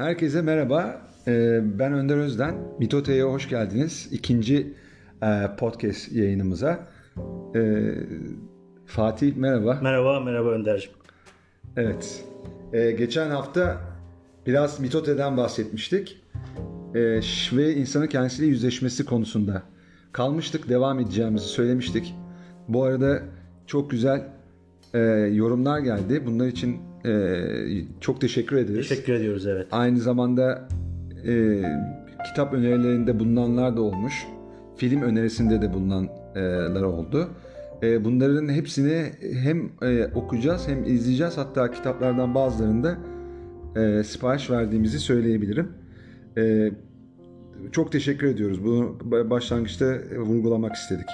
Herkese merhaba. Ee, Ben Önder Özden. Mitote'ye hoş geldiniz. İkinci e, podcast yayınımıza. Ee, Fatih merhaba. Merhaba, merhaba Önder'cim. Evet. Ee, Geçen hafta biraz Mitote'den bahsetmiştik. Ve insanın kendisiyle yüzleşmesi konusunda kalmıştık. Devam edeceğimizi söylemiştik. Bu arada çok güzel e, yorumlar geldi. Bunlar için e, çok teşekkür ederiz. Teşekkür ediyoruz evet. Aynı zamanda e, kitap önerilerinde bulunanlar da olmuş. Film önerisinde de bulunanlar oldu. E, bunların hepsini hem e, okuyacağız hem izleyeceğiz. Hatta kitaplardan bazılarını da e, sipariş verdiğimizi söyleyebilirim. E, çok teşekkür ediyoruz. Bunu başlangıçta vurgulamak istedik.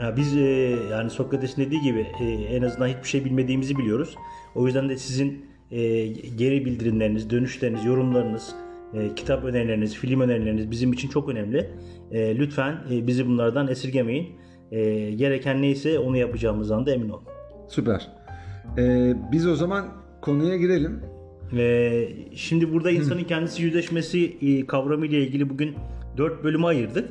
Ya biz e, yani Sokrates'in dediği gibi e, en azından hiçbir şey bilmediğimizi biliyoruz. O yüzden de sizin e, geri bildirimleriniz, dönüşleriniz, yorumlarınız, e, kitap önerileriniz, film önerileriniz bizim için çok önemli. E, lütfen e, bizi bunlardan esirgemeyin. E, gereken neyse onu yapacağımızdan da emin olun. Süper. E, biz o zaman konuya girelim. Ve şimdi burada insanın kendisi yüzleşmesi e, kavramı ile ilgili bugün dört bölüme ayırdık.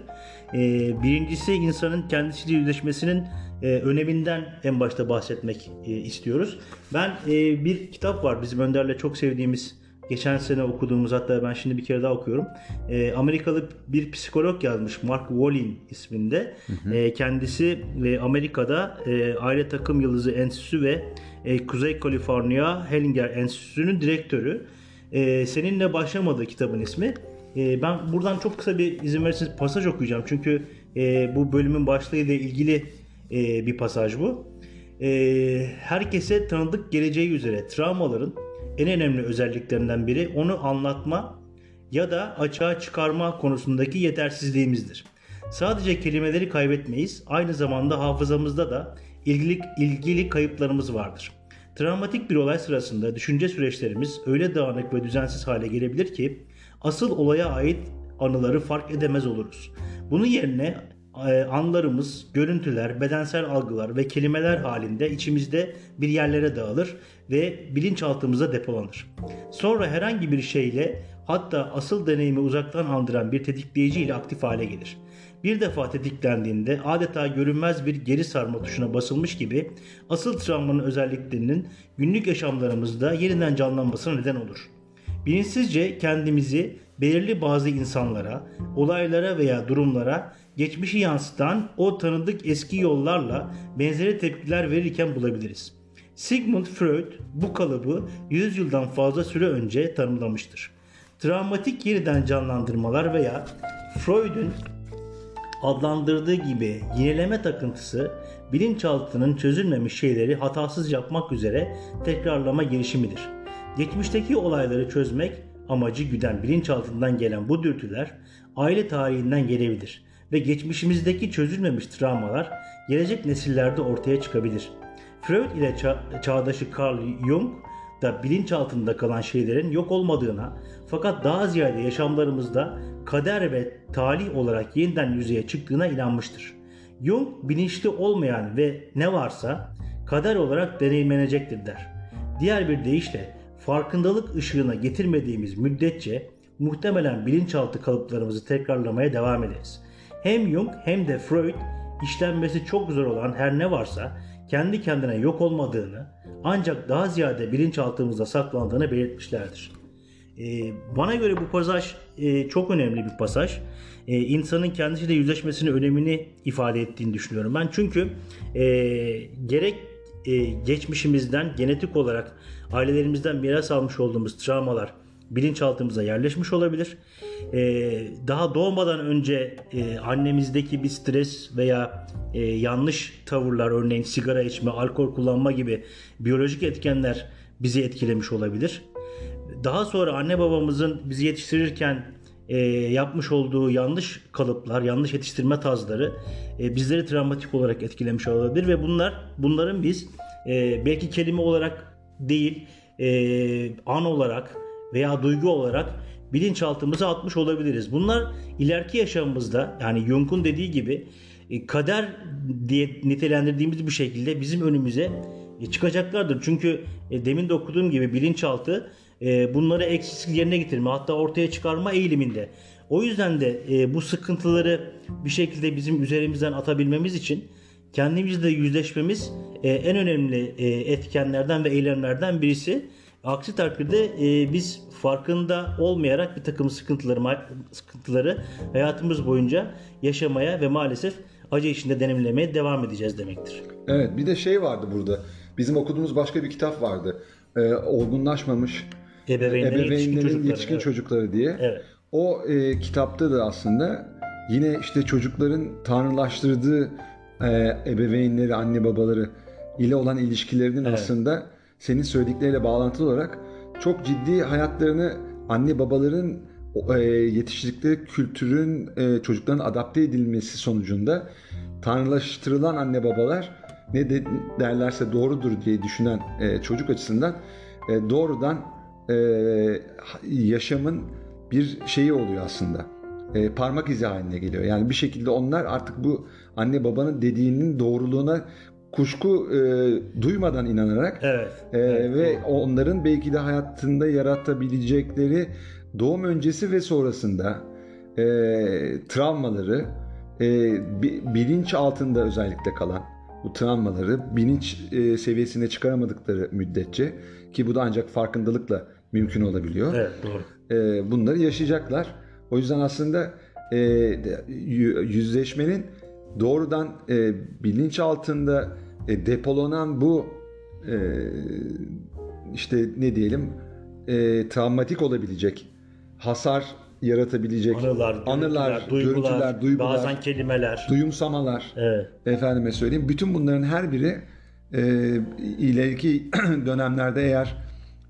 E, Birincisi insanın kendisiyle yüzleşmesinin e, öneminden en başta bahsetmek e, istiyoruz. Ben e, bir kitap var bizim Önder'le çok sevdiğimiz geçen sene okuduğumuz hatta ben şimdi bir kere daha okuyorum. E, Amerikalı bir psikolog yazmış Mark Wallin isminde. E, kendisi e, Amerika'da e, Aile Takım Yıldızı Enstitüsü ve e, Kuzey Kaliforniya Hellinger Enstitüsü'nün direktörü. E, seninle başlamadı kitabın ismi. E, ben buradan çok kısa bir izin verirseniz pasaj okuyacağım. Çünkü e, bu bölümün başlığıyla ilgili e, bir pasaj bu. E, herkese tanıdık geleceği üzere travmaların en önemli özelliklerinden biri onu anlatma ya da açığa çıkarma konusundaki yetersizliğimizdir. Sadece kelimeleri kaybetmeyiz, aynı zamanda hafızamızda da ilgili, ilgili kayıplarımız vardır. Travmatik bir olay sırasında düşünce süreçlerimiz öyle dağınık ve düzensiz hale gelebilir ki asıl olaya ait anıları fark edemez oluruz. Bunun yerine anlarımız, görüntüler, bedensel algılar ve kelimeler halinde içimizde bir yerlere dağılır ve bilinçaltımıza depolanır. Sonra herhangi bir şeyle hatta asıl deneyimi uzaktan andıran bir tetikleyici ile aktif hale gelir. Bir defa tetiklendiğinde adeta görünmez bir geri sarma tuşuna basılmış gibi asıl travmanın özelliklerinin günlük yaşamlarımızda yeniden canlanmasına neden olur. Bilinçsizce kendimizi belirli bazı insanlara, olaylara veya durumlara geçmişi yansıtan o tanıdık eski yollarla benzeri tepkiler verirken bulabiliriz. Sigmund Freud bu kalıbı 100 yıldan fazla süre önce tanımlamıştır. Travmatik yeniden canlandırmalar veya Freud'un adlandırdığı gibi yineleme takıntısı bilinçaltının çözülmemiş şeyleri hatasız yapmak üzere tekrarlama girişimidir. Geçmişteki olayları çözmek amacı güden bilinçaltından gelen bu dürtüler aile tarihinden gelebilir ve geçmişimizdeki çözülmemiş travmalar gelecek nesillerde ortaya çıkabilir. Freud ile ça- çağdaşı Carl Jung da bilinçaltında kalan şeylerin yok olmadığına fakat daha ziyade yaşamlarımızda kader ve talih olarak yeniden yüzeye çıktığına inanmıştır. Jung bilinçli olmayan ve ne varsa kader olarak deneyimlenecektir der. Diğer bir deyişle farkındalık ışığına getirmediğimiz müddetçe muhtemelen bilinçaltı kalıplarımızı tekrarlamaya devam ederiz. Hem Jung hem de Freud işlenmesi çok zor olan her ne varsa kendi kendine yok olmadığını ancak daha ziyade bilinçaltımızda saklandığını belirtmişlerdir. Ee, bana göre bu pasaj e, çok önemli bir pasaj. Ee, insanın kendisiyle yüzleşmesinin önemini ifade ettiğini düşünüyorum ben. Çünkü e, gerek e, geçmişimizden genetik olarak ailelerimizden miras almış olduğumuz travmalar bilinçaltımıza yerleşmiş olabilir. Ee, daha doğmadan önce e, annemizdeki bir stres veya e, yanlış tavırlar örneğin sigara içme, alkol kullanma gibi biyolojik etkenler bizi etkilemiş olabilir. Daha sonra anne babamızın bizi yetiştirirken e, yapmış olduğu yanlış kalıplar, yanlış yetiştirme tarzları bizleri travmatik olarak etkilemiş olabilir ve bunlar bunların biz belki kelime olarak değil an olarak veya duygu olarak bilinçaltımıza atmış olabiliriz. Bunlar ileriki yaşamımızda yani Jung'un dediği gibi e, kader diye nitelendirdiğimiz bir şekilde bizim önümüze e, çıkacaklardır. Çünkü e, demin de okuduğum gibi bilinçaltı bunları eksiksiz yerine getirme hatta ortaya çıkarma eğiliminde. O yüzden de bu sıkıntıları bir şekilde bizim üzerimizden atabilmemiz için kendimizle yüzleşmemiz en önemli etkenlerden ve eylemlerden birisi. Aksi takdirde e, biz farkında olmayarak bir takım sıkıntıları, sıkıntıları hayatımız boyunca yaşamaya ve maalesef acı içinde deneyimlemeye devam edeceğiz demektir. Evet bir de şey vardı burada. Bizim okuduğumuz başka bir kitap vardı. Ee, olgunlaşmamış Ebeveynlerin, yetişkin ebeveynlerin çocukları. yetişkin evet. çocukları diye. Evet. O e, kitapta da aslında yine işte çocukların tanrılaştırdığı e, ebeveynleri, anne babaları ile olan ilişkilerinin aslında senin söyledikleriyle bağlantılı olarak çok ciddi hayatlarını anne babaların e, yetiştirdikleri kültürün e, çocukların adapte edilmesi sonucunda tanrılaştırılan anne babalar ne de, derlerse doğrudur diye düşünen e, çocuk açısından doğrudan yaşamın bir şeyi oluyor aslında. Parmak izi haline geliyor. Yani bir şekilde onlar artık bu anne babanın dediğinin doğruluğuna kuşku e, duymadan inanarak Evet. e, ve onların belki de hayatında yaratabilecekleri doğum öncesi ve sonrasında e, travmaları e, bi- bilinç altında özellikle kalan bu travmaları bilinç e, seviyesine çıkaramadıkları müddetçe ki bu da ancak farkındalıkla mümkün olabiliyor. Evet doğru. E, bunları yaşayacaklar. O yüzden aslında e, yü- yüzleşmenin doğrudan e, bilinç altında e, depolanan bu e, işte ne diyelim e, travmatik olabilecek hasar yaratabilecek Anılar, anılar, görüntüler, duygular, görüntüler, duygular, bazen kelimeler. duyumsamalar Evet. efendime söyleyeyim bütün bunların her biri e, ileriki dönemlerde eğer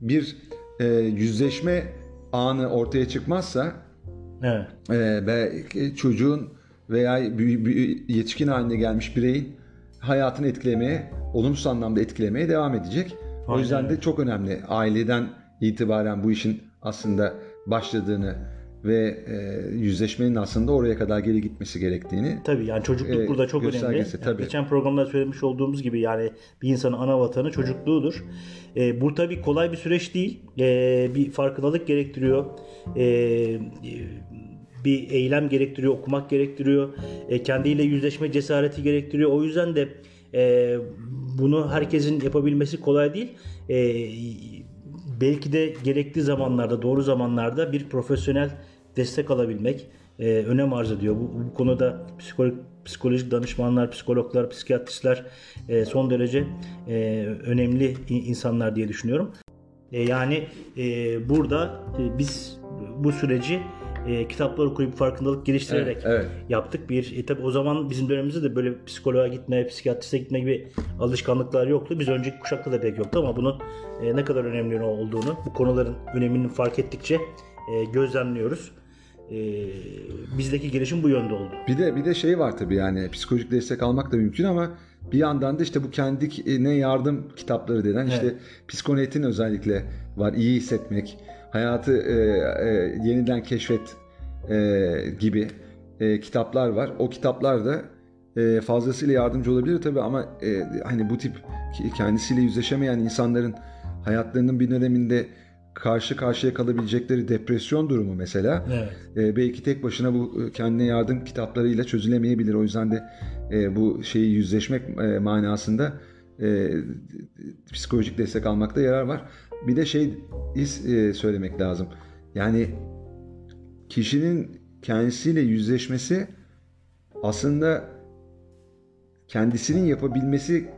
bir e, yüzleşme anı ortaya çıkmazsa Evet. e, ve çocuğun veya yetişkin haline gelmiş bireyin hayatını etkilemeye, olumsuz anlamda etkilemeye devam edecek. O Aynen yüzden de çok önemli aileden itibaren bu işin aslında başladığını ve e, yüzleşmenin aslında oraya kadar geri gitmesi gerektiğini Tabii yani çocukluk Ee, burada çok önemli. Yani tabii. Geçen programda söylemiş olduğumuz gibi yani bir insanın ana vatanı çocukluğudur. Ee, bu tabii kolay bir süreç değil. Ee, bir farkındalık gerektiriyor. Ee, bir eylem gerektiriyor, okumak gerektiriyor. E, kendiyle yüzleşme cesareti gerektiriyor. O yüzden de e, bunu herkesin yapabilmesi kolay değil. E, belki de gerekli zamanlarda, doğru zamanlarda bir profesyonel destek alabilmek e, önem arz ediyor. Bu, bu konuda psikolojik, psikolojik danışmanlar, psikologlar, psikiyatristler e, son derece e, önemli in- insanlar diye düşünüyorum. E, yani e, burada e, biz bu süreci e, kitaplar okuyup farkındalık geliştirerek Evet, evet. yaptık. Bir e, tabi o zaman bizim dönemimizde de böyle psikoloğa gitme, psikiyatriste gitme gibi alışkanlıklar yoktu. Biz önceki kuşakta da pek yoktu ama bunun e, ne kadar önemli olduğunu, bu konuların önemini fark ettikçe e, gözlemliyoruz. E, bizdeki gelişim bu yönde oldu. Bir de bir de şey var tabii yani psikolojik destek almak da mümkün ama bir yandan da işte bu kendine yardım kitapları denen işte psikonetin özellikle var iyi hissetmek, hayatı e, e, yeniden keşfet e, gibi e, kitaplar var. O kitaplar da e, fazlasıyla yardımcı olabilir tabii ama e, hani bu tip kendisiyle yüzleşemeyen insanların hayatlarının bir döneminde karşı karşıya kalabilecekleri depresyon durumu mesela Evet. e, belki tek başına bu e, kendine yardım kitaplarıyla çözülemeyebilir. O yüzden de e, bu şeyi yüzleşmek e, manasında e, psikolojik destek almakta yarar var. Bir de şey e, söylemek lazım. Yani kişinin kendisiyle yüzleşmesi aslında kendisinin yapabilmesi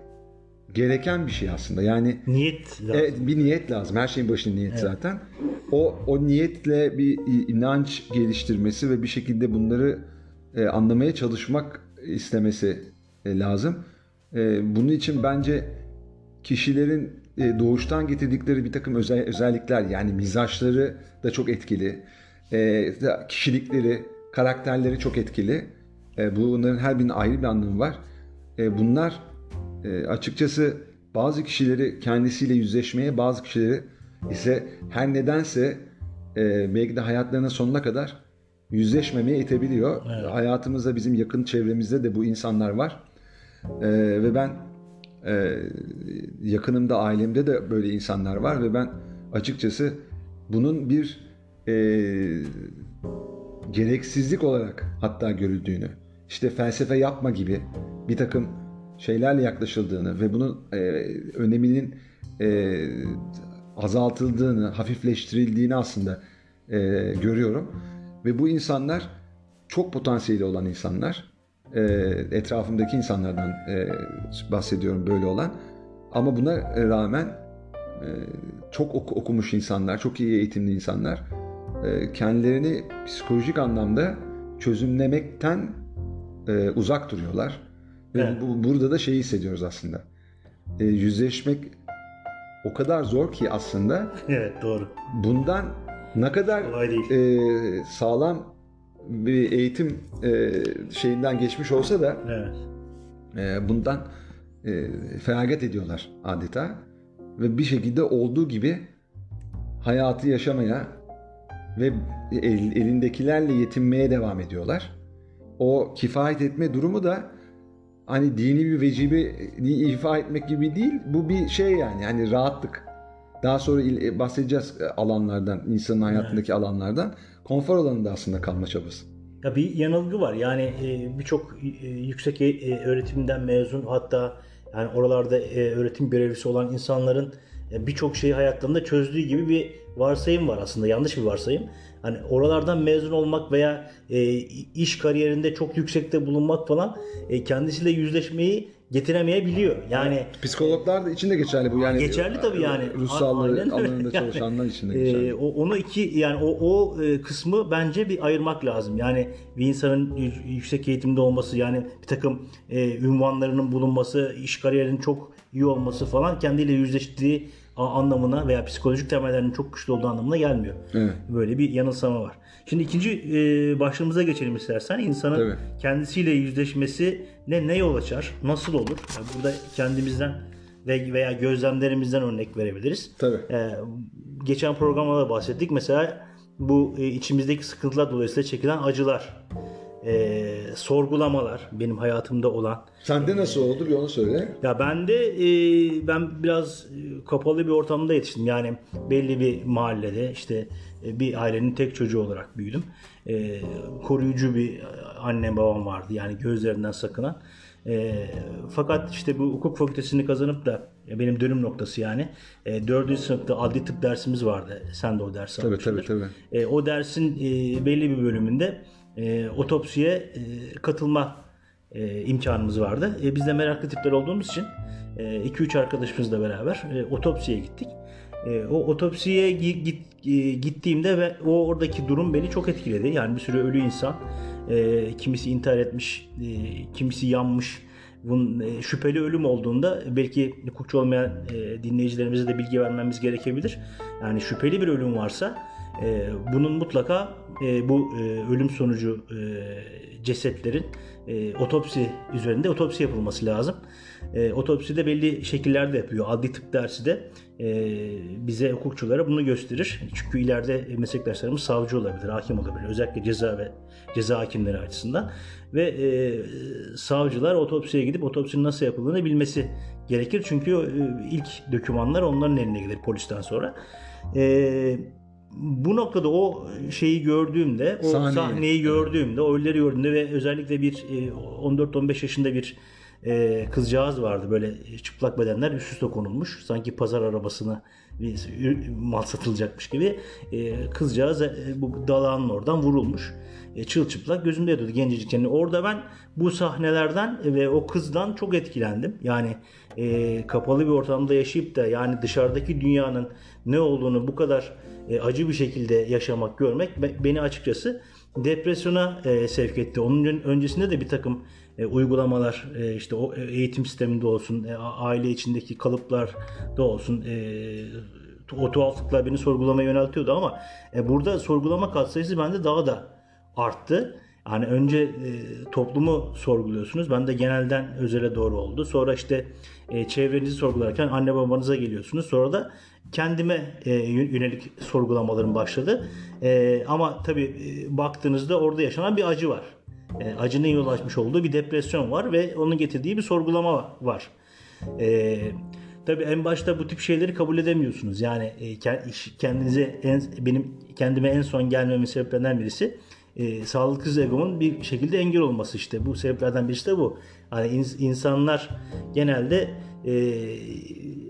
gereken bir şey aslında. Yani Niyet lazım. Evet bir niyet lazım. Her şeyin başında niyet zaten. O o niyetle bir inanç geliştirmesi ve bir şekilde bunları e, anlamaya çalışmak istemesi e, lazım. E, bunun için bence kişilerin e, doğuştan getirdikleri bir takım özel, özellikler yani mizaçları da çok etkili. E, kişilikleri, karakterleri çok etkili. E, bunların her birinin ayrı bir anlamı var. E, bunlar e, açıkçası bazı kişileri kendisiyle yüzleşmeye, bazı kişileri ise her nedense e, belki de hayatlarının sonuna kadar yüzleşmemeye itebiliyor. Hayatımızda bizim yakın çevremizde de bu insanlar var. E, ve ben e, yakınımda, ailemde de böyle insanlar var ve ben açıkçası bunun bir e, gereksizlik olarak hatta görüldüğünü, işte felsefe yapma gibi bir takım şeylerle yaklaşıldığını ve bunun e, öneminin e, azaltıldığını, hafifleştirildiğini aslında e, görüyorum. Ve bu insanlar çok potansiyeli olan insanlar. E, etrafımdaki insanlardan e, bahsediyorum böyle olan. Ama buna rağmen e, çok oku, okumuş insanlar, çok iyi eğitimli insanlar kendilerini psikolojik anlamda çözümlemekten e, uzak duruyorlar. Ve Evet. bu, burada da şeyi hissediyoruz aslında. E, yüzleşmek o kadar zor ki aslında Evet doğru. bundan ne kadar e, sağlam bir eğitim e, şeyinden geçmiş olsa da Evet. e, bundan e, feragat ediyorlar adeta ve bir şekilde olduğu gibi hayatı yaşamaya ve el- elindekilerle yetinmeye devam ediyorlar. O kifayet etme durumu da hani dini bir vecibe ifa etmek gibi değil. Bu bir şey yani hani rahatlık. Daha sonra il- bahsedeceğiz e, alanlardan, insanın hayatındaki alanlardan. Konfor alanında aslında kalma çabası. Ya bir yanılgı var. Yani e, birçok e, yüksek e, öğretimden mezun hatta yani oralarda e, öğretim görevlisi olan insanların e, birçok şeyi hayatlarında çözdüğü gibi bir varsayım var aslında. Yanlış bir varsayım. Hani oralardan mezun olmak veya e, iş kariyerinde çok yüksekte bulunmak falan e, kendisiyle yüzleşmeyi getiremeyebiliyor. Yani Psikologlar da için de geçerli bu yani. Geçerli tabii yani. Ruh sağlığı Aynen öyle. alanında Yani, çalışanlar için de e, geçerli. o, onu iki yani o, o e, kısmı bence bir ayırmak lazım. Yani bir insanın yüksek eğitimde olması yani bir takım e, ünvanlarının bulunması, iş kariyerinin çok iyi olması falan kendiyle yüzleştiği anlamına veya psikolojik temellerinin çok güçlü olduğu anlamına gelmiyor. Evet. Böyle bir yanılsama var. Şimdi ikinci e, başlığımıza geçelim istersen. İnsanın Tabii. kendisiyle yüzleşmesi ne ne yol açar? Nasıl olur? Yani burada kendimizden ve veya gözlemlerimizden örnek verebiliriz. Tabii. Ee, geçen programda da bahsettik. Mesela bu e, içimizdeki sıkıntılar dolayısıyla çekilen acılar, e, sorgulamalar benim hayatımda olan. Sende nasıl oldu bir onu söyle. Ya ben de e, ben biraz e, kapalı bir ortamda yetiştim. Yani belli bir mahallede işte e, bir ailenin tek çocuğu olarak büyüdüm. E, koruyucu bir annem babam vardı. Yani gözlerinden sakınan. E, fakat işte bu hukuk fakültesini kazanıp da e, benim dönüm noktası yani. E, dördüncü sınıfta adli tıp dersimiz vardı. Sen de o dersi Tabii tabii almışsındır. tabii. E, o dersin e, belli bir bölümünde e, otopsiye e, katılma e, imkanımız vardı. E, biz de meraklı tipler olduğumuz için 2-3 arkadaşımızla beraber e, otopsiye gittik. E, o otopsiye gi- git, e, gittiğimde ve o oradaki durum beni çok etkiledi. Yani bir sürü ölü insan, e, kimisi intihar etmiş, e, kimisi yanmış. Bunun e, şüpheli ölüm olduğunda belki hukukçu olmayan e, dinleyicilerimize de bilgi vermemiz gerekebilir. Yani şüpheli bir ölüm varsa e, bunun mutlaka e, bu e, ölüm sonucu e, cesetlerin e, otopsi üzerinde otopsi yapılması lazım. E, otopsi de belli şekillerde yapıyor. Adli tıp dersi de e, bize hukukçulara bunu gösterir. Çünkü ileride meslektaşlarımız savcı olabilir, hakim olabilir. Özellikle ceza ve ceza hakimleri açısından. Ve e, savcılar otopsiye gidip otopsinin nasıl yapıldığını bilmesi gerekir. Çünkü e, ilk dokümanlar onların eline gelir polisten sonra. E, bu noktada o şeyi gördüğümde, o Sahneyi. sahneyi gördüğümde, o ölüleri gördüğümde ve özellikle bir e, 14-15 yaşında bir e, kızcağız vardı. Böyle çıplak bedenler üst üste konulmuş. Sanki pazar arabasına bir mal satılacakmış gibi. E, kızcağız e, bu dalağın oradan vurulmuş. E, çılçıplak gözümde yatıyordu gencecik. Yani orada ben bu sahnelerden ve o kızdan çok etkilendim. Yani e, kapalı bir ortamda yaşayıp da yani dışarıdaki dünyanın ne olduğunu bu kadar e, acı bir şekilde yaşamak, görmek be- beni açıkçası depresyona e, sevk etti. Onun ön- öncesinde de bir takım e, uygulamalar işte o eğitim sisteminde olsun, aile içindeki kalıplarda olsun e, o tuhaflıklar beni sorgulamaya yöneltiyordu ama burada sorgulama katsayısı bende daha da arttı. Yani önce e, toplumu sorguluyorsunuz. Ben de genelden özele doğru oldu. Sonra işte e, çevrenizi sorgularken anne babanıza geliyorsunuz. Sonra da kendime e, yönelik sorgulamalarım başladı. E, ama tabii e, baktığınızda orada yaşanan bir acı var. E, acının yol açmış olduğu bir depresyon var ve onun getirdiği bir sorgulama var. E, Tabii en başta bu tip şeyleri kabul edemiyorsunuz. Yani e, kendinize en, benim kendime en son gelmemin sebeplerinden birisi e, sağlıksız egomun bir şekilde engel olması işte. Bu sebeplerden birisi de bu. Hani ins- insanlar genelde e,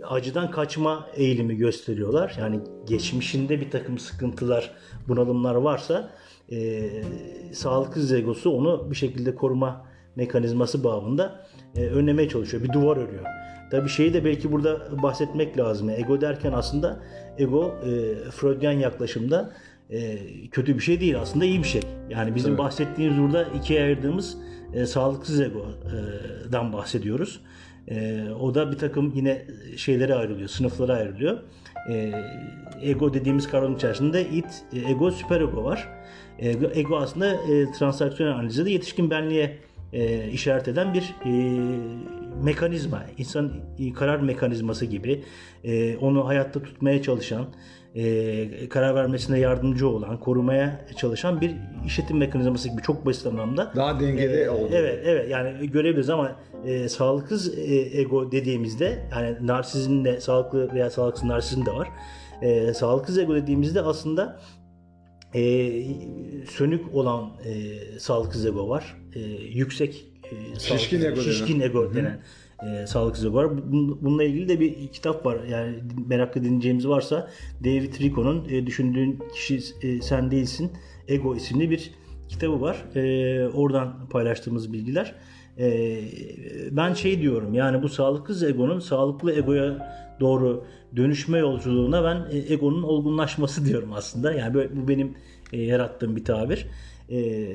acıdan kaçma eğilimi gösteriyorlar. Yani geçmişinde bir takım sıkıntılar, bunalımlar varsa e, sağlıksız egosu onu bir şekilde koruma mekanizması bağımında e, önlemeye çalışıyor. Bir duvar örüyor. Tabii şeyi de belki burada bahsetmek lazım. Ego derken aslında ego e, Freudian yaklaşımda e, kötü bir şey değil aslında iyi bir şey. Yani bizim Evet. bahsettiğimiz burada ikiye ayırdığımız e, sağlıksız egodan bahsediyoruz. E, o da bir takım yine şeylere ayrılıyor, sınıflara ayrılıyor. E, ego dediğimiz kavram içerisinde it, e, ego, süperego var. Ego, ego aslında e, transaksiyonel analizde de yetişkin benliğe e, işaret eden bir e, mekanizma, insan e, karar mekanizması gibi e, onu hayatta tutmaya çalışan, e, karar vermesine yardımcı olan, korumaya çalışan bir işletim mekanizması gibi çok basit anlamda. Daha dengede Ee, oldu. Evet, evet yani görebiliriz ama e, sağlıksız e, ego dediğimizde yani narsizm de sağlıklı veya sağlıksız narsizm de var. E, sağlıksız ego dediğimizde aslında e, sönük olan e, sağlıksız ego var. E, yüksek e, Şişkin ego denen. şişkin ego denen e, sağlıksız ego var. Bun- Bununla ilgili de bir kitap var. Yani meraklı dinleyeceğimiz varsa David Rico'nun e, Düşündüğün Kişi e, Sen Değilsin Ego isimli bir kitabı var. E, oradan paylaştığımız bilgiler. E, ben şey diyorum yani bu sağlıksız egonun sağlıklı egoya doğru dönüşme yolculuğuna ben e, egonun olgunlaşması diyorum aslında. Yani böyle- bu benim e, yarattığım bir tabir. E,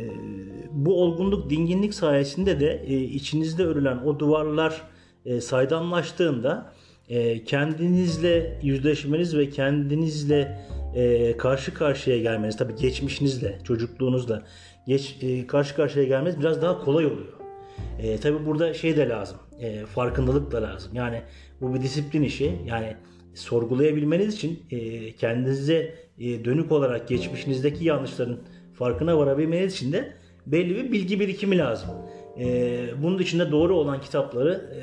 bu olgunluk, dinginlik sayesinde de e, içinizde örülen o duvarlar e, saydamlaştığında e, kendinizle yüzleşmeniz ve kendinizle e, karşı karşıya gelmeniz, tabii geçmişinizle, çocukluğunuzla geç, e, karşı karşıya gelmeniz biraz daha kolay oluyor. E, tabii burada şey de lazım, e, farkındalık da lazım. Yani bu bir disiplin işi. Yani sorgulayabilmeniz için e, kendinize e, dönük olarak geçmişinizdeki yanlışların farkına varabilmeniz için de belli bir bilgi birikimi lazım. E, bunun dışında doğru olan kitapları e,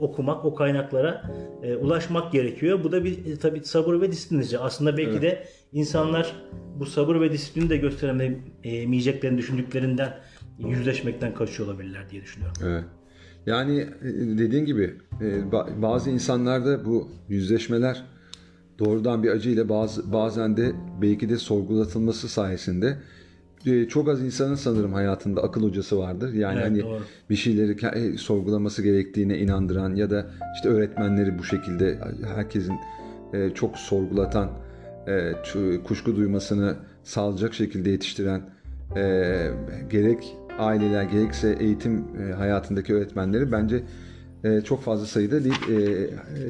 okumak, o kaynaklara e, ulaşmak gerekiyor. Bu da bir e, tabii sabır ve disiplin işi. Aslında belki Evet. de insanlar bu sabır ve disiplini de gösteremeyeceklerini düşündüklerinden yüzleşmekten kaçıyor olabilirler diye düşünüyorum. Evet. Yani e, dediğin gibi e, ba- bazı insanlarda bu yüzleşmeler doğrudan bir acıyla bazı bazen de belki de sorgulatılması sayesinde e, çok az insanın sanırım hayatında akıl hocası vardır. Yani Evet, hani doğru. bir şeyleri e, sorgulaması gerektiğine inandıran ya da işte öğretmenleri bu şekilde herkesin e, çok sorgulatan, e, kuşku duymasını sağlayacak şekilde yetiştiren gerek aileler gerekse eğitim hayatındaki öğretmenleri bence çok fazla sayıda değil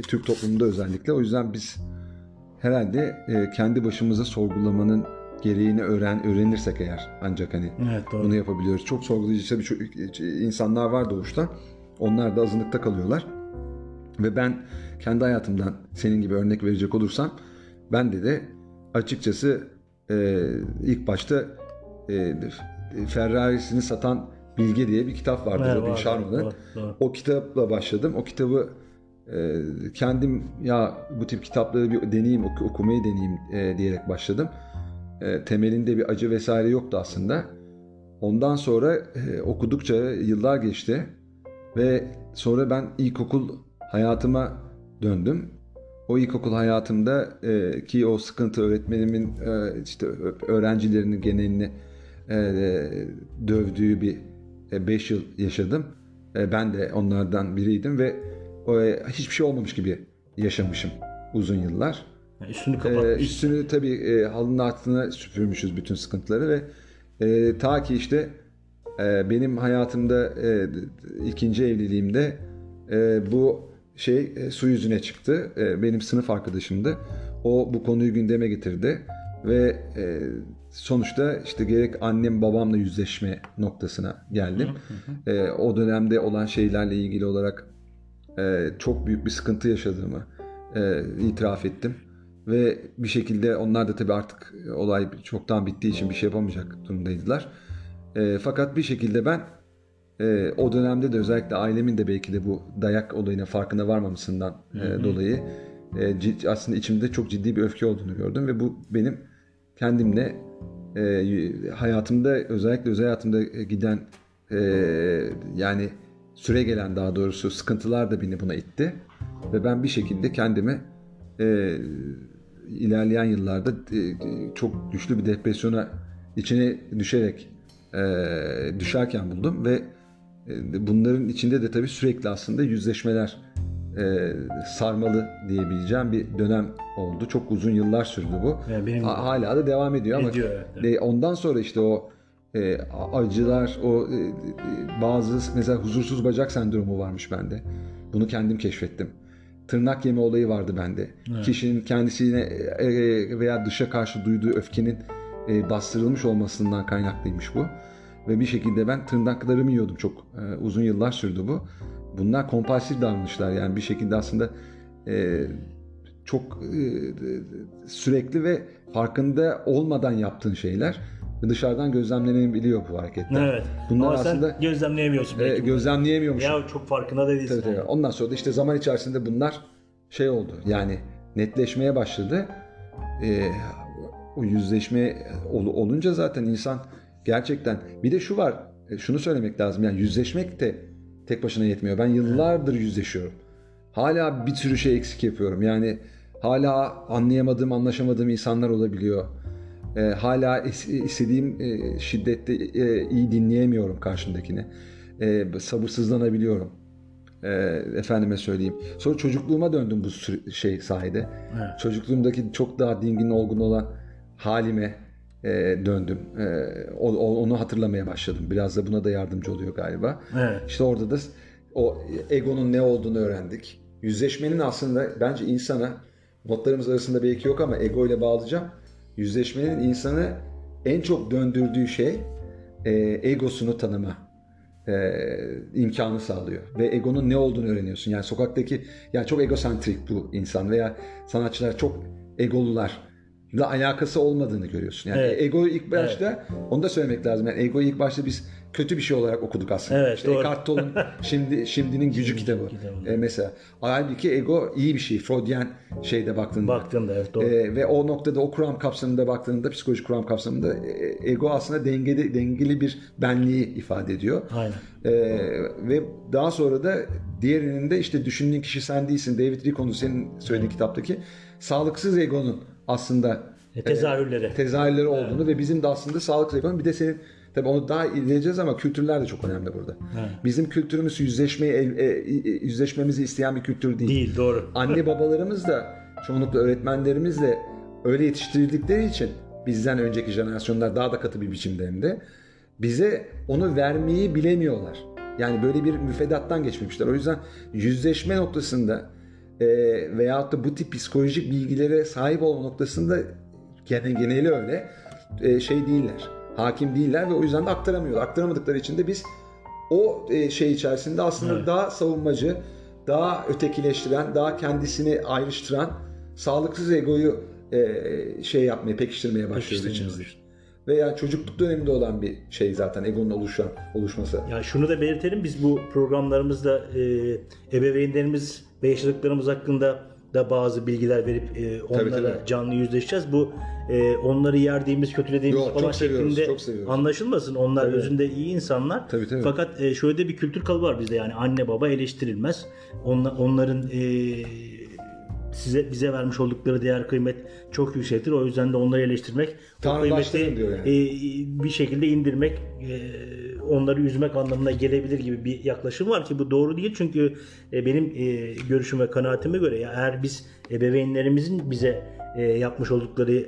Türk toplumunda özellikle. O yüzden biz herhalde kendi başımıza sorgulamanın gereğini öğren öğrenirsek eğer ancak hani Evet doğru. bunu yapabiliyoruz. Çok sorgulayıcı tabii çok insanlar var doğuştan. Onlar da azınlıkta kalıyorlar. Ve ben kendi hayatımdan senin gibi örnek verecek olursam ben de de açıkçası e, ilk başta e, Ferrari'sini satan Bilge diye bir kitap vardı Evet, Robin Sharma'nın. O kitapla başladım. O kitabı e, kendim ya bu tip kitapları bir deneyeyim, oku- okumayı deneyeyim e, diyerek başladım. E, temelinde bir acı vesaire yoktu aslında. Ondan sonra e, okudukça yıllar geçti ve sonra ben ilkokul hayatıma döndüm. O ilkokul hayatımda e, ki o sıkıntı öğretmenimin e, işte öğrencilerinin genelini e, dövdüğü bir 5 yıl yaşadım. E, ben de onlardan biriydim ve e, hiçbir şey olmamış gibi yaşamışım uzun yıllar. Yani üstünü Ee, kapatmış. üstünü tabii e, halının altına süpürmüşüz bütün sıkıntıları ve e, ta ki işte e, benim hayatımda e, ikinci evliliğimde e, bu şey e, su yüzüne çıktı. E, benim sınıf arkadaşımdı. O bu konuyu gündeme getirdi ve e, sonuçta işte gerek annem babamla yüzleşme noktasına geldim. E, o dönemde olan şeylerle ilgili olarak e, çok büyük bir sıkıntı yaşadığımı e, itiraf ettim. Ve bir şekilde onlar da tabii artık olay çoktan bittiği için bir şey yapamayacak durumdaydılar. E, fakat bir şekilde ben e, o dönemde de özellikle ailemin de belki de bu dayak olayına farkına varmamasından e, dolayı e, cid- aslında içimde çok ciddi bir öfke olduğunu gördüm ve bu benim kendimle e, hayatımda özellikle özel hayatımda giden e, yani süre gelen daha doğrusu sıkıntılar da beni buna itti ve ben bir şekilde kendimi e, ilerleyen yıllarda e, çok güçlü bir depresyona içine düşerek e, düşerken buldum ve e, bunların içinde de tabii sürekli aslında yüzleşmeler e, sarmalı diyebileceğim bir dönem oldu. Çok uzun yıllar sürdü bu. Yani benim- Ha- Hala da devam ediyor ama Ediyor, evet. e, ondan sonra işte o e, acılar, o e, bazı mesela huzursuz bacak sendromu varmış bende. Bunu kendim keşfettim. Tırnak yeme olayı vardı bende. Kişinin kendisine e, e, veya dışa karşı duyduğu öfkenin e, bastırılmış olmasından kaynaklıymış bu. Ve bir şekilde ben tırnaklarımı yiyordum çok uzun yıllar sürdü bu. Bunlar kompulsif davranışlar yani bir şekilde aslında çok sürekli ve farkında olmadan yaptığın şeyler dışarıdan gözlemlenebiliyor bu hareketler. Evet. Bunlar Ama aslında sen gözlemleyemiyorsun e, belki. gözlemleyemiyormuşum. ya çok farkında da değilsin. Tabii, tabii. yani. Ondan sonra da işte zaman içerisinde bunlar şey oldu. Yani netleşmeye başladı. Ee, o yüzleşme ol- olunca zaten insan gerçekten bir de şu var. e, Şunu söylemek lazım. Yani yüzleşmek de tek başına yetmiyor. Ben yıllardır yüzleşiyorum. Hala bir sürü şey eksik yapıyorum. Yani hala anlayamadığım, anlaşamadığım insanlar olabiliyor. Ee, hala is- istediğim e, şiddette e, iyi dinleyemiyorum karşımdakini. Ee, sabırsızlanabiliyorum. Ee, efendime söyleyeyim. Sonra çocukluğuma döndüm bu süre- şey sayede. Evet. Çocukluğumdaki çok daha dingin, olgun olan halime e, döndüm. E, o- onu hatırlamaya başladım. Biraz da buna da yardımcı oluyor galiba. Evet. İşte orada da o egonun ne olduğunu öğrendik. Yüzleşmenin aslında bence insana notlarımız arasında belki yok ama ego ile bağlayacağım. Yüzleşmenin insanı en çok döndürdüğü şey e, egosunu tanıma e, imkanı sağlıyor. Ve egonun ne olduğunu öğreniyorsun. Yani sokaktaki yani çok egosentrik bu insan veya sanatçılar çok egolular da alakası olmadığını görüyorsun. Yani Evet. egoyu ilk başta onu da söylemek lazım. Yani egoyu ilk başta biz kötü bir şey olarak okuduk aslında. Evet, İşte doğru. Eckhart Tolle'un şimdi şimdinin gücü kitabı. kitabı. E, mesela halbuki ego iyi bir şey. Freudian şeyde baktığında. Baktığında evet doğru. E, ve o noktada o kuram kapsamında baktığında psikolojik kuram kapsamında e, ego aslında dengeli dengeli bir benliği ifade ediyor. Aynen. E, ve daha sonra da diğerinin de işte düşündüğün kişi sen değilsin. David Ricon'un senin söylediğin kitaptaki sağlıksız egonun aslında E, tezahürleri. tezahürleri olduğunu ve bizim de aslında sağlıksız egonun bir de senin tabii onu daha ilerleyeceğiz ama kültürler de çok önemli burada. Bizim kültürümüz yüzleşmeyi e, e, yüzleşmemizi isteyen bir kültür değil. Değil doğru. Anne babalarımız da çoğunlukla öğretmenlerimiz de öyle yetiştirdikleri için bizden önceki jenerasyonlar daha da katı bir biçimde hem de bize onu vermeyi bilemiyorlar. Yani böyle bir müfredattan geçmemişler. O yüzden yüzleşme noktasında e, veyahut da bu tip psikolojik bilgilere sahip olma noktasında gene, geneli öyle e, şey değiller. Hakim değiller ve o yüzden de aktaramıyorlar. Aktaramadıkları için de biz o e, şey içerisinde aslında Evet. daha savunmacı, daha ötekileştiren, daha kendisini ayrıştıran sağlıksız egoyu e, şey yapmaya, pekiştirmeye başlıyoruz içimizde. başlıyoruz. Ve yani çocukluk döneminde olan bir şey zaten egonun oluşan, oluşması. Ya şunu da belirtelim biz bu programlarımızda e, ebeveynlerimiz ve yaşadıklarımız hakkında da bazı bilgiler verip e, onlara tabii. canlı yüzleşeceğiz. Bu e, onları yerdiğimiz, kötülediğimiz Yok, falan şeklinde çok seviyoruz. anlaşılmasın. Onlar Tabii. özünde iyi insanlar. Tabii, tabii. Fakat e, şöyle de bir kültür kalıbı var bizde yani anne baba eleştirilmez. Onla, onların e, size bize vermiş oldukları değer kıymet çok yüksektir. O yüzden de onları eleştirmek, o kıymeti yani. e, bir şekilde indirmek, e, onları üzmek anlamına gelebilir gibi bir yaklaşım var ki bu doğru değil. Çünkü e, benim e, görüşüm ve kanaatime göre eğer biz ebeveynlerimizin bize e, yapmış oldukları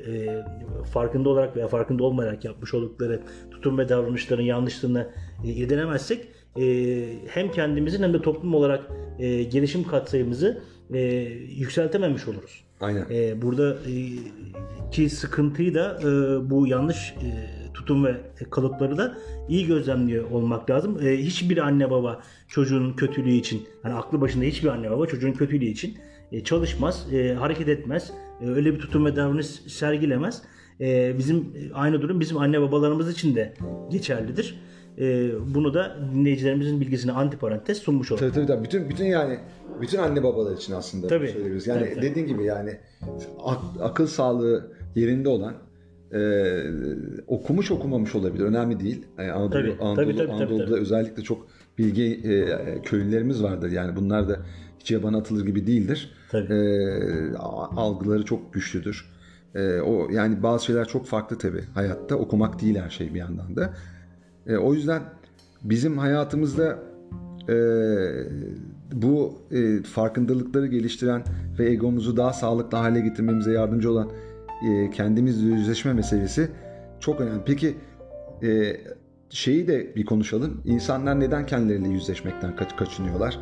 farkında olarak veya farkında olmayarak yapmış oldukları tutum ve davranışların yanlışlığını irdelemezsek hem kendimizin hem de toplum olarak gelişim katsayımızı yükseltememiş oluruz. Aynen. E, burada e, ki sıkıntıyı da e, bu yanlış e, tutum ve kalıpları da iyi gözlemliyor olmak lazım. E, hiçbir anne baba çocuğun kötülüğü için, yani aklı başında hiçbir anne baba çocuğun kötülüğü için e, çalışmaz, e, hareket etmez, e, öyle bir tutum ve davranış sergilemez. E, bizim e, aynı durum bizim anne babalarımız için de geçerlidir. E, bunu da dinleyicilerimizin bilgisine antiparantez sunmuş olalım. Tabii tabii tabii. Bütün bütün yani bütün anne babalar için aslında Tabii. söyleyebiliriz. Yani Tabii, tabii. dediğin gibi yani ak- akıl sağlığı yerinde olan e, okumuş okumamış olabilir. Önemli değil. Yani Anadolu, Tabii, Anadolu, tabii, tabii, Anadolu'da tabii. özellikle çok bilgi e, köylülerimiz vardır. Yani bunlar da hiç yabana atılır gibi değildir. Tabii. E, algıları çok güçlüdür. E, o yani bazı şeyler çok farklı tabii hayatta. Okumak değil her şey bir yandan da. E, o yüzden bizim hayatımızda e, bu e, farkındalıkları geliştiren ve egomuzu daha sağlıklı hale getirmemize yardımcı olan e, kendimizle yüzleşme meselesi çok önemli. Peki e, şeyi de bir konuşalım. İnsanlar neden kendileriyle yüzleşmekten kaç, kaçınıyorlar?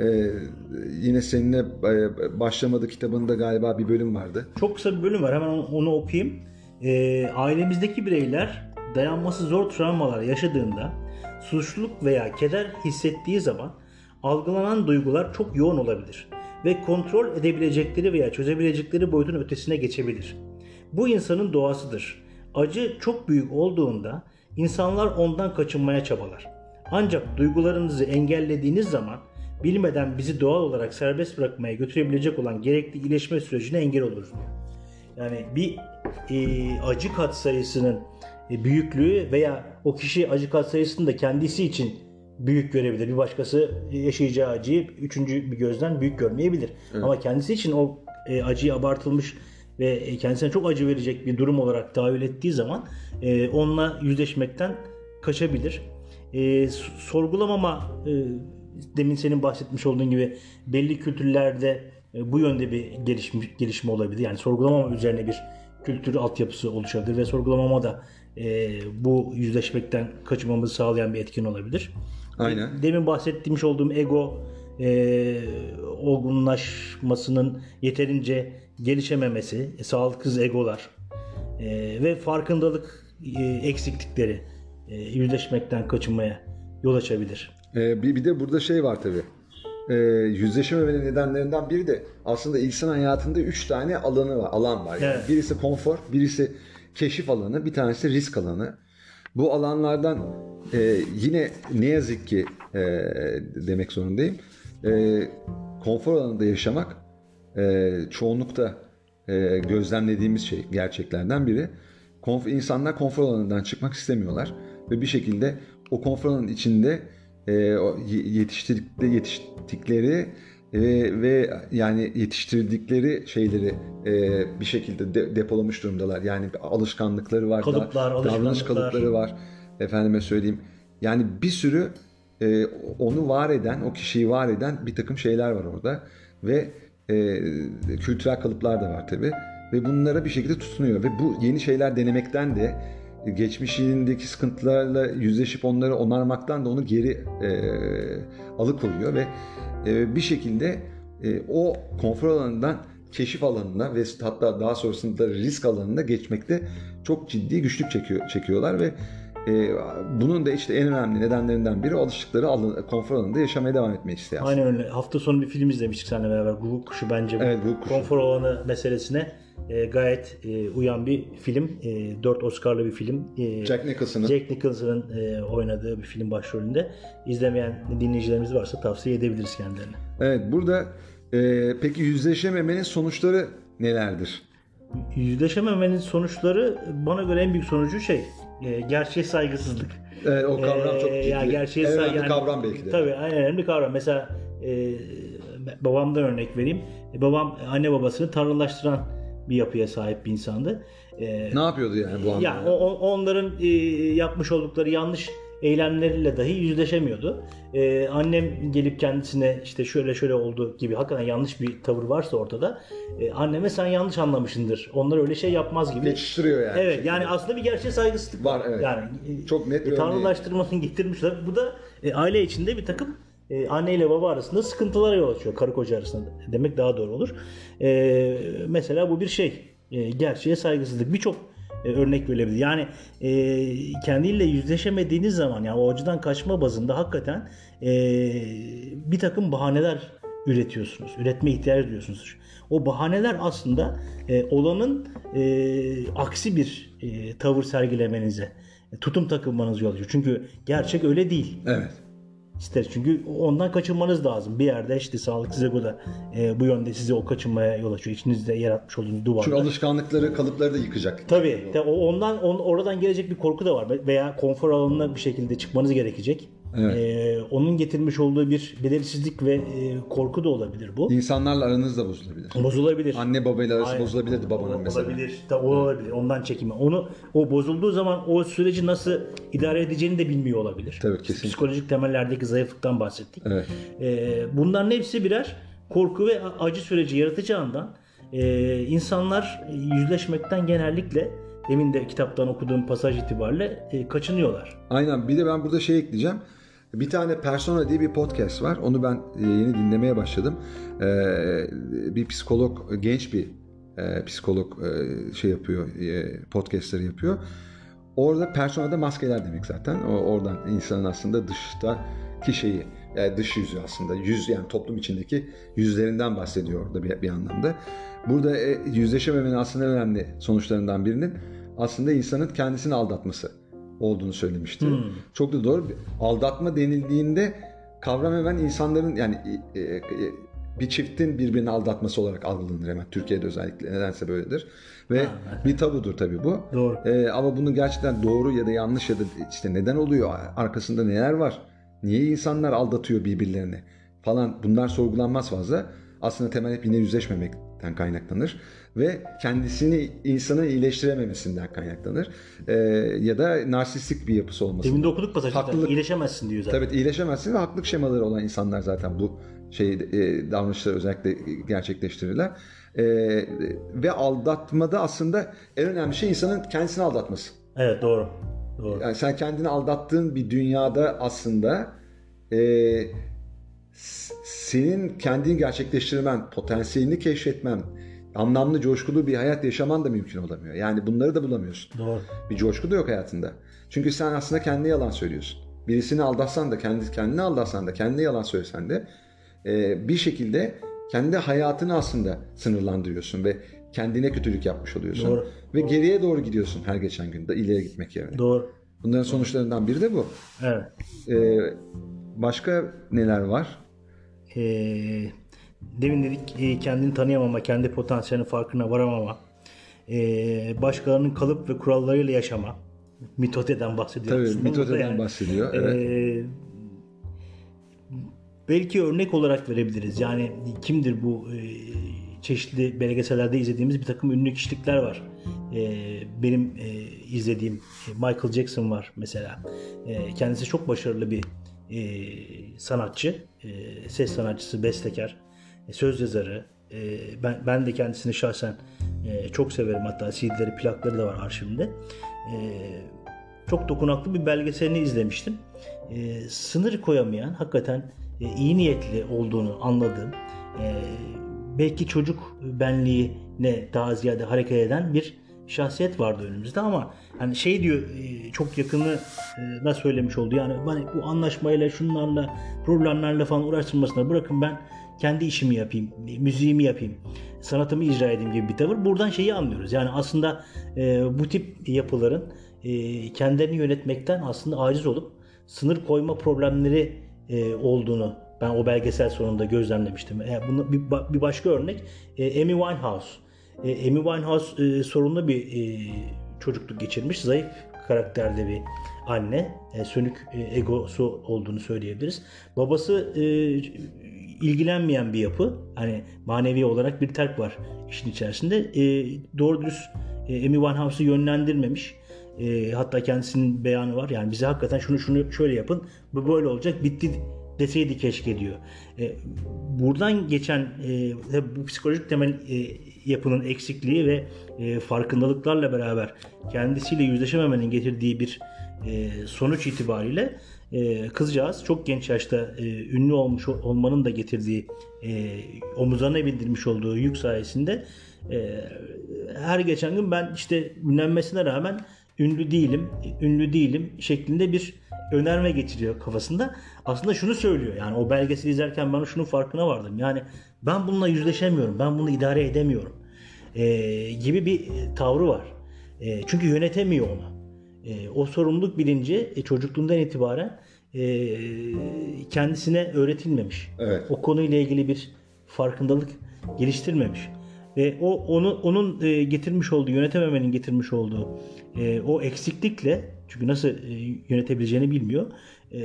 E, yine seninle e, başlamadı kitabında galiba bir bölüm vardı. Çok kısa bir bölüm var. Hemen onu, onu okuyayım. Ee, ailemizdeki bireyler dayanması zor travmalar yaşadığında suçluluk veya keder hissettiği zaman algılanan duygular çok yoğun olabilir ve kontrol edebilecekleri veya çözebilecekleri boyutun ötesine geçebilir. Bu insanın doğasıdır. Acı çok büyük olduğunda insanlar ondan kaçınmaya çabalar. Ancak duygularınızı engellediğiniz zaman bilmeden bizi doğal olarak serbest bırakmaya götürebilecek olan gerekli iyileşme sürecine engel diyor. Yani bir e, acı katsayısının e, büyüklüğü veya o kişi acı katsayısını da kendisi için büyük görebilir. Bir başkası yaşayacağı acıyı üçüncü bir gözden büyük görmeyebilir. Ama kendisi için o e, acıyı abartılmış ve e, kendisine çok acı verecek bir durum olarak tahayyül ettiği zaman e, onunla yüzleşmekten kaçabilir. E, sorgulamama e, demin senin bahsetmiş olduğun gibi belli kültürlerde e, bu yönde bir gelişme, gelişme olabilir. Yani sorgulamama üzerine bir kültür altyapısı oluşabilir ve sorgulamama da e, bu yüzleşmekten kaçınmamızı sağlayan bir etkin olabilir. Aynen. Demin bahsetmiş olduğum ego e, olgunlaşmasının yeterince gelişememesi, e, sağlıksız egolar e, ve farkındalık e, eksiklikleri e, yüzleşmekten kaçınmaya yol açabilir. Ee, bir, bir de burada şey var tabii. Ee, yüzleşememenin nedenlerinden biri de aslında insan hayatında üç tane alanı var, alan var. Yani Evet. Birisi konfor, birisi keşif alanı, bir tanesi risk alanı. Bu alanlardan e, yine ne yazık ki e, demek zorundayım. E, konfor alanında yaşamak e, çoğunlukta e, gözlemlediğimiz şey gerçeklerden biri. Konf insanlar konfor alanından çıkmak istemiyorlar ve bir şekilde o konfor alanının içinde e, o ye- yetiştirdikleri, yetiştikleri e, ve yani yetiştirdikleri şeyleri e, bir şekilde de- depolamış durumdalar. Yani alışkanlıkları var, Kalıplar, davranış alışkanlıklar. kalıpları var. Efendime söyleyeyim. Yani bir sürü e, onu var eden, o kişiyi var eden bir takım şeyler var orada ve e, kültürel kalıplar da var tabi ve bunlara bir şekilde tutunuyor ve bu yeni şeyler denemekten de geçmişindeki sıkıntılarla yüzleşip onları onarmaktan da onu geri e, alıkoyuyor ve e, bir şekilde e, o konfor alanından keşif alanına ve hatta daha sonrasında risk alanına geçmekte çok ciddi güçlük çekiyor, çekiyorlar ve e, bunun da işte en önemli nedenlerinden biri alıştıkları alan, konfor alanında yaşamaya devam etmek isteyen. Aynen öyle. Hafta sonu bir film izlemiştik seninle beraber. Guguk Kuşu bence bu Evet, Guguk Kuşu. konfor alanı meselesine e, gayet e, uyan bir film. E, 4 Oscar'lı bir film. E, Jack Nicholson'ın Jack Nicholson'ın e, oynadığı bir film başrolünde. İzlemeyen dinleyicilerimiz varsa tavsiye edebiliriz kendilerine. Evet burada e, peki yüzleşememenin sonuçları nelerdir? Yüzleşememenin sonuçları bana göre en büyük sonucu şey, e, gerçeğe saygısızlık. Evet, o kavram çok Ee, ciddi. ya gerçeğe en önemli yani- kavram belki de. Tabii en önemli kavram. Mesela e, babamdan örnek vereyim. E, babam anne babasını tanrılaştıran bir yapıya sahip bir insandı. E, Ne yapıyordu yani bu anlamda? o- onların e, yapmış oldukları yanlış eylemleriyle dahi yüzleşemiyordu. E, annem gelip kendisine işte şöyle şöyle oldu gibi hakikaten yanlış bir tavır varsa ortada e, anneme sen yanlış anlamışsındır. Onlar öyle şey yapmaz gibi. Geçiştiriyor yani. Evet yani aslında bir gerçeğe saygısızlık Var, evet. Yani e, Çok net bir e, tanrılaştırmanın getirmişler. Bu da e, aile içinde bir takım e, anne ile baba arasında sıkıntılara yol açıyor. Karı koca arasında demek daha doğru olur. E, mesela bu bir şey. E, gerçeğe saygısızlık. Birçok e, örnek verilebilir. Yani e, kendiyle yüzleşemediğiniz zaman yani o acıdan kaçma bazında hakikaten e, bir takım bahaneler üretiyorsunuz. Üretme ihtiyacı duyuyorsunuz. O bahaneler aslında e, olanın e, aksi bir e, tavır sergilemenize tutum takılmanız yol açıyor. Çünkü gerçek öyle değil. Evet. İster çünkü ondan kaçınmanız lazım. Bir yerde işte sağlık size bu da e, bu yönde sizi o kaçınmaya yol açıyor. İçinizde yaratmış olduğunuz duvarlar. Çünkü alışkanlıkları, kalıpları da yıkacak. Tabii. O ondan on, oradan gelecek bir korku da var veya konfor alanına bir şekilde çıkmanız gerekecek. Evet. Ee, onun getirmiş olduğu bir belirsizlik ve e, korku da olabilir bu. İnsanlarla aranız da bozulabilir. Bozulabilir. Anne babayla arası Aynen. bozulabilirdi babanın mesela. Olabilir. Da, o olabilir. Ondan çekimi. Onu o bozulduğu zaman o süreci nasıl idare edeceğini de bilmiyor olabilir. Tabii, kesinlikle. Psikolojik temellerdeki zayıflıktan bahsettik. Evet. Ee, bunların hepsi birer korku ve acı süreci yaratacağından e, insanlar yüzleşmekten genellikle demin de kitaptan okuduğum pasaj itibariyle e, kaçınıyorlar. Aynen. Bir de ben burada şey ekleyeceğim. Bir tane Persona diye bir podcast var. Onu ben e, yeni dinlemeye başladım. Ee, bir psikolog, genç bir e, psikolog e, şey yapıyor, e, podcastleri yapıyor. Orada personada maskeler demek zaten. Oradan insanın aslında dıştaki şeyi, yani dış yüzü aslında. Yüz yani toplum içindeki yüzlerinden bahsediyor orada bir, bir anlamda. Burada e, yüzleşememenin aslında önemli sonuçlarından birinin aslında insanın kendisini aldatması olduğunu söylemişti. Çok da doğru. Aldatma denildiğinde kavram hemen insanların yani e, e, bir çiftin birbirini aldatması olarak algılanır hemen. Türkiye'de özellikle nedense böyledir. Ve bir tabudur tabii bu. Doğru. Ee, ama bunu gerçekten doğru ya da yanlış ya da işte neden oluyor, arkasında neler var, niye insanlar aldatıyor birbirlerini falan bunlar sorgulanmaz fazla. Aslında temel hep yine yüzleşmemekten kaynaklanır ve kendisini insanın iyileştirememesinden kaynaklanır. Ee, ya da narsistik bir yapısı olması. Demin de okuduk pasajda. Haklılık. İyileşemezsin diyor zaten. Tabii iyileşemezsin ve haklık şemaları olan insanlar zaten bu şey e, davranışları özellikle gerçekleştirirler. E, ve aldatmada aslında en önemli şey insanın kendisini aldatması. Evet doğru. Doğru. Yani sen kendini aldattığın bir dünyada aslında e, senin kendini gerçekleştirmen, potansiyelini keşfetmen, anlamlı, coşkulu bir hayat yaşaman da mümkün olamıyor. Yani bunları da bulamıyorsun. Doğru. Bir coşku da yok hayatında. Çünkü sen aslında kendine yalan söylüyorsun. Birisini aldatsan da, kendi, kendini aldatsan da, kendine yalan söylesen de e, bir şekilde kendi hayatını aslında sınırlandırıyorsun ve kendine kötülük yapmış oluyorsun. Doğru. Ve geriye doğru gidiyorsun her geçen gün de ileriye gitmek yerine. Doğru. Bunların sonuçlarından biri de bu. Evet. E, başka neler var? Ee, demin dedik e, kendini tanıyamama, kendi potansiyelinin farkına varamama, ee, başkalarının kalıp ve kurallarıyla yaşama. Mitote'den bahsediyor Tabii mitote'den yani, bahsediyor. Evet. ee, belki örnek olarak verebiliriz. Yani kimdir bu e, çeşitli belgesellerde izlediğimiz bir takım ünlü kişilikler var. E, benim e, izlediğim e, Michael Jackson var mesela. E, kendisi çok başarılı bir e, sanatçı, e, ses sanatçısı, bestekar, e, söz yazarı. E, ben ben de kendisini şahsen e, çok severim. Hatta CD'leri, plakları da var arşivimde. E, çok dokunaklı bir belgeselini izlemiştim. E, sınır koyamayan, hakikaten e, iyi niyetli olduğunu anladığım, e, belki çocuk benliğine daha ziyade hareket eden bir şahsiyet vardı önümüzde ama hani şey diyor e, çok yakını e, da söylemiş oldu yani hani bu anlaşmayla şunlarla problemlerle falan uğraştırmasına bırakın ben kendi işimi yapayım, müziğimi yapayım, sanatımı icra edeyim gibi bir tavır. Buradan şeyi anlıyoruz. Yani aslında e, bu tip yapıların kendilerini yönetmekten aslında aciz olup sınır koyma problemleri olduğunu ben o belgesel sonunda gözlemlemiştim. Bir, ba- bir başka örnek Amy Winehouse. E, Amy Winehouse e, sorunlu bir e, çocukluk geçirmiş. Zayıf karakterde bir anne. E, sönük e, egosu olduğunu söyleyebiliriz. Babası e, ilgilenmeyen bir yapı. Hani manevi olarak bir terk var işin içerisinde. E, doğru dürüst e, Amy Winehouse'u yönlendirmemiş. E, hatta kendisinin beyanı var. Yani bize hakikaten şunu şunu şöyle yapın. Bu böyle olacak. Bitti deseydi keşke diyor. E, buradan geçen e, bu psikolojik temel e, yapının eksikliği ve e, farkındalıklarla beraber kendisiyle yüzleşememenin getirdiği bir e, sonuç itibariyle e, kızcağız çok genç yaşta e, ünlü olmuş ol- olmanın da getirdiği e, omuzlarına bindirmiş olduğu yük sayesinde e, her geçen gün ben işte ünlenmesine rağmen ünlü değilim, ünlü değilim şeklinde bir önerme getiriyor kafasında. Aslında şunu söylüyor. Yani o belgeseli izlerken ben şunun farkına vardım. Yani ben bununla yüzleşemiyorum. Ben bunu idare edemiyorum. Ee, gibi bir tavrı var. Ee, çünkü yönetemiyor onu. E, o sorumluluk bilinci e, çocukluğundan itibaren e, kendisine öğretilmemiş. Evet. O konuyla ilgili bir farkındalık geliştirmemiş. Ve o onu onun e, getirmiş olduğu yönetememenin getirmiş olduğu e, o eksiklikle çünkü nasıl e, yönetebileceğini bilmiyor. E,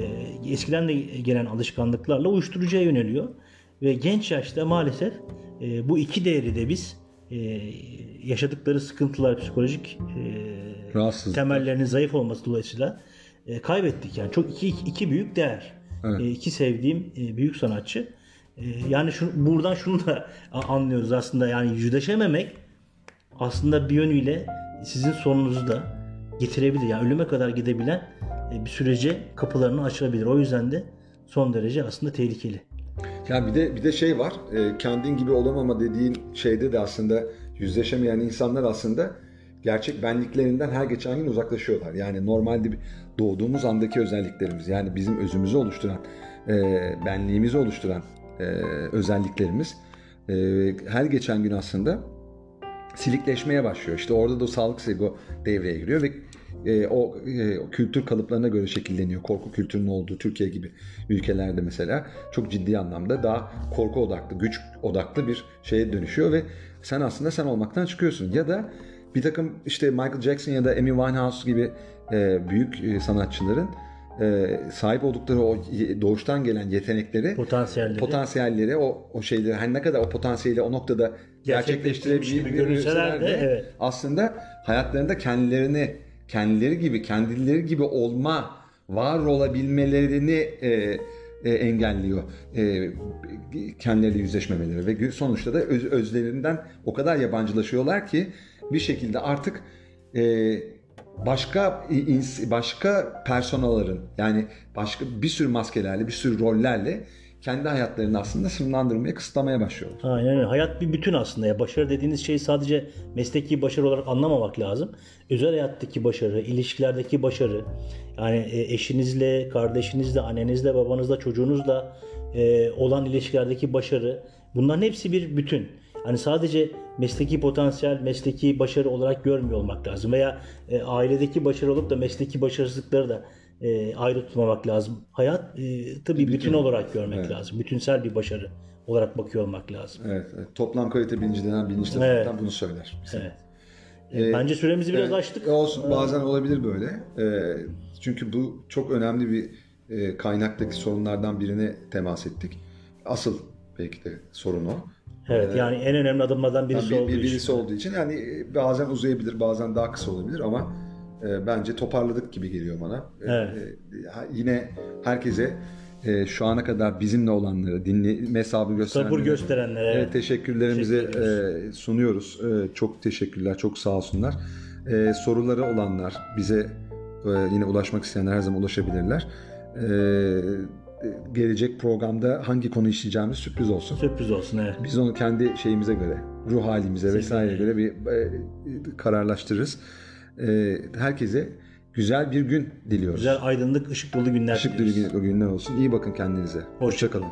eskiden de gelen alışkanlıklarla uyuşturucuya yöneliyor ve genç yaşta maalesef e, bu iki değeri de biz e, yaşadıkları sıkıntılar psikolojik e, temellerinin zayıf olması dolayısıyla e, kaybettik yani çok iki, iki büyük değer. Evet. E, iki sevdiğim e, büyük sanatçı. E, yani şu, buradan şunu da anlıyoruz aslında yani yüzleşememek aslında bir yönüyle sizin sorununuzu da getirebilir. Yani ölüme kadar gidebilen e, bir sürece kapılarını açabilir. O yüzden de son derece aslında tehlikeli. Ya bir de bir de şey var. e, kendin gibi olamama dediğin şeyde de aslında yüzleşemeyen insanlar aslında gerçek benliklerinden her geçen gün uzaklaşıyorlar. Yani normalde doğduğumuz andaki özelliklerimiz yani bizim özümüzü oluşturan, e, benliğimizi oluşturan e, özelliklerimiz e, her geçen gün aslında silikleşmeye başlıyor. İşte orada da o sağlık ego devreye giriyor ve e, o, e, kültür kalıplarına göre şekilleniyor. Korku kültürünün olduğu Türkiye gibi ülkelerde mesela çok ciddi anlamda daha korku odaklı, güç odaklı bir şeye dönüşüyor ve sen aslında sen olmaktan çıkıyorsun. Ya da bir takım işte Michael Jackson ya da Amy Winehouse gibi e, büyük e, sanatçıların e, sahip oldukları o doğuştan gelen yetenekleri Potansiyelleri. potansiyelleri o o şeyleri her ne kadar o potansiyeli o noktada görünseler de, de evet. aslında hayatlarında kendilerini kendileri gibi kendileri gibi olma var olabilmelerini e, e, engelliyor e, kendileriyle yüzleşmemeleri ve sonuçta da öz- özlerinden o kadar yabancılaşıyorlar ki bir şekilde artık e, başka başka personaların yani başka bir sürü maskelerle bir sürü rollerle kendi hayatlarını aslında sınırlandırmaya kısıtlamaya başlıyorlar. Aynen öyle. Hayat bir bütün aslında. Ya başarı dediğiniz şeyi sadece mesleki başarı olarak anlamamak lazım. Özel hayattaki başarı, ilişkilerdeki başarı, yani e, eşinizle, kardeşinizle, annenizle, babanızla, çocuğunuzla e, olan ilişkilerdeki başarı. Bunların hepsi bir bütün. Hani sadece mesleki potansiyel, mesleki başarı olarak görmüyor olmak lazım. Veya e, ailedeki başarı olup da mesleki başarısızlıkları da e, ayrı tutmamak lazım. Hayat e, tabii bütün olarak görmek Evet. lazım. Bütünsel bir başarı olarak bakıyor olmak lazım. Evet, evet. toplam kalite bilinci denen bilinç de Evet. bunu söyler. Evet. E, Bence süremizi biraz Evet, açtık. Olsun bazen olabilir böyle. Ee, çünkü bu çok önemli bir e, kaynaktaki sorunlardan birine temas ettik. Asıl belki de sorun o. Evet yani en önemli adımlardan birisi Yani bir, olduğu bir- için. birisi olduğu için yani e, bazen uzayabilir, bazen daha kısa olabilir ama e, bence toparladık gibi geliyor bana. E, Evet. e, yine herkese e, şu ana kadar bizimle olanları, dinleme hesabı gösterenlere, Sabır gösterenlere. Evet, teşekkürlerimizi Teşekkür e, sunuyoruz. E, çok teşekkürler, çok sağ olsunlar. E, soruları olanlar, bize e, yine ulaşmak isteyenler her zaman ulaşabilirler. E, gelecek programda hangi konu işleyeceğimiz sürpriz olsun. Sürpriz olsun evet. Biz onu kendi şeyimize göre, ruh halimize vesaire göre bir e, kararlaştırırız. E, herkese güzel bir gün diliyoruz. Güzel aydınlık ışık dolu günler Işık diliyoruz. dolu gün- günler olsun. İyi bakın kendinize. Hoşça Hoşçakalın.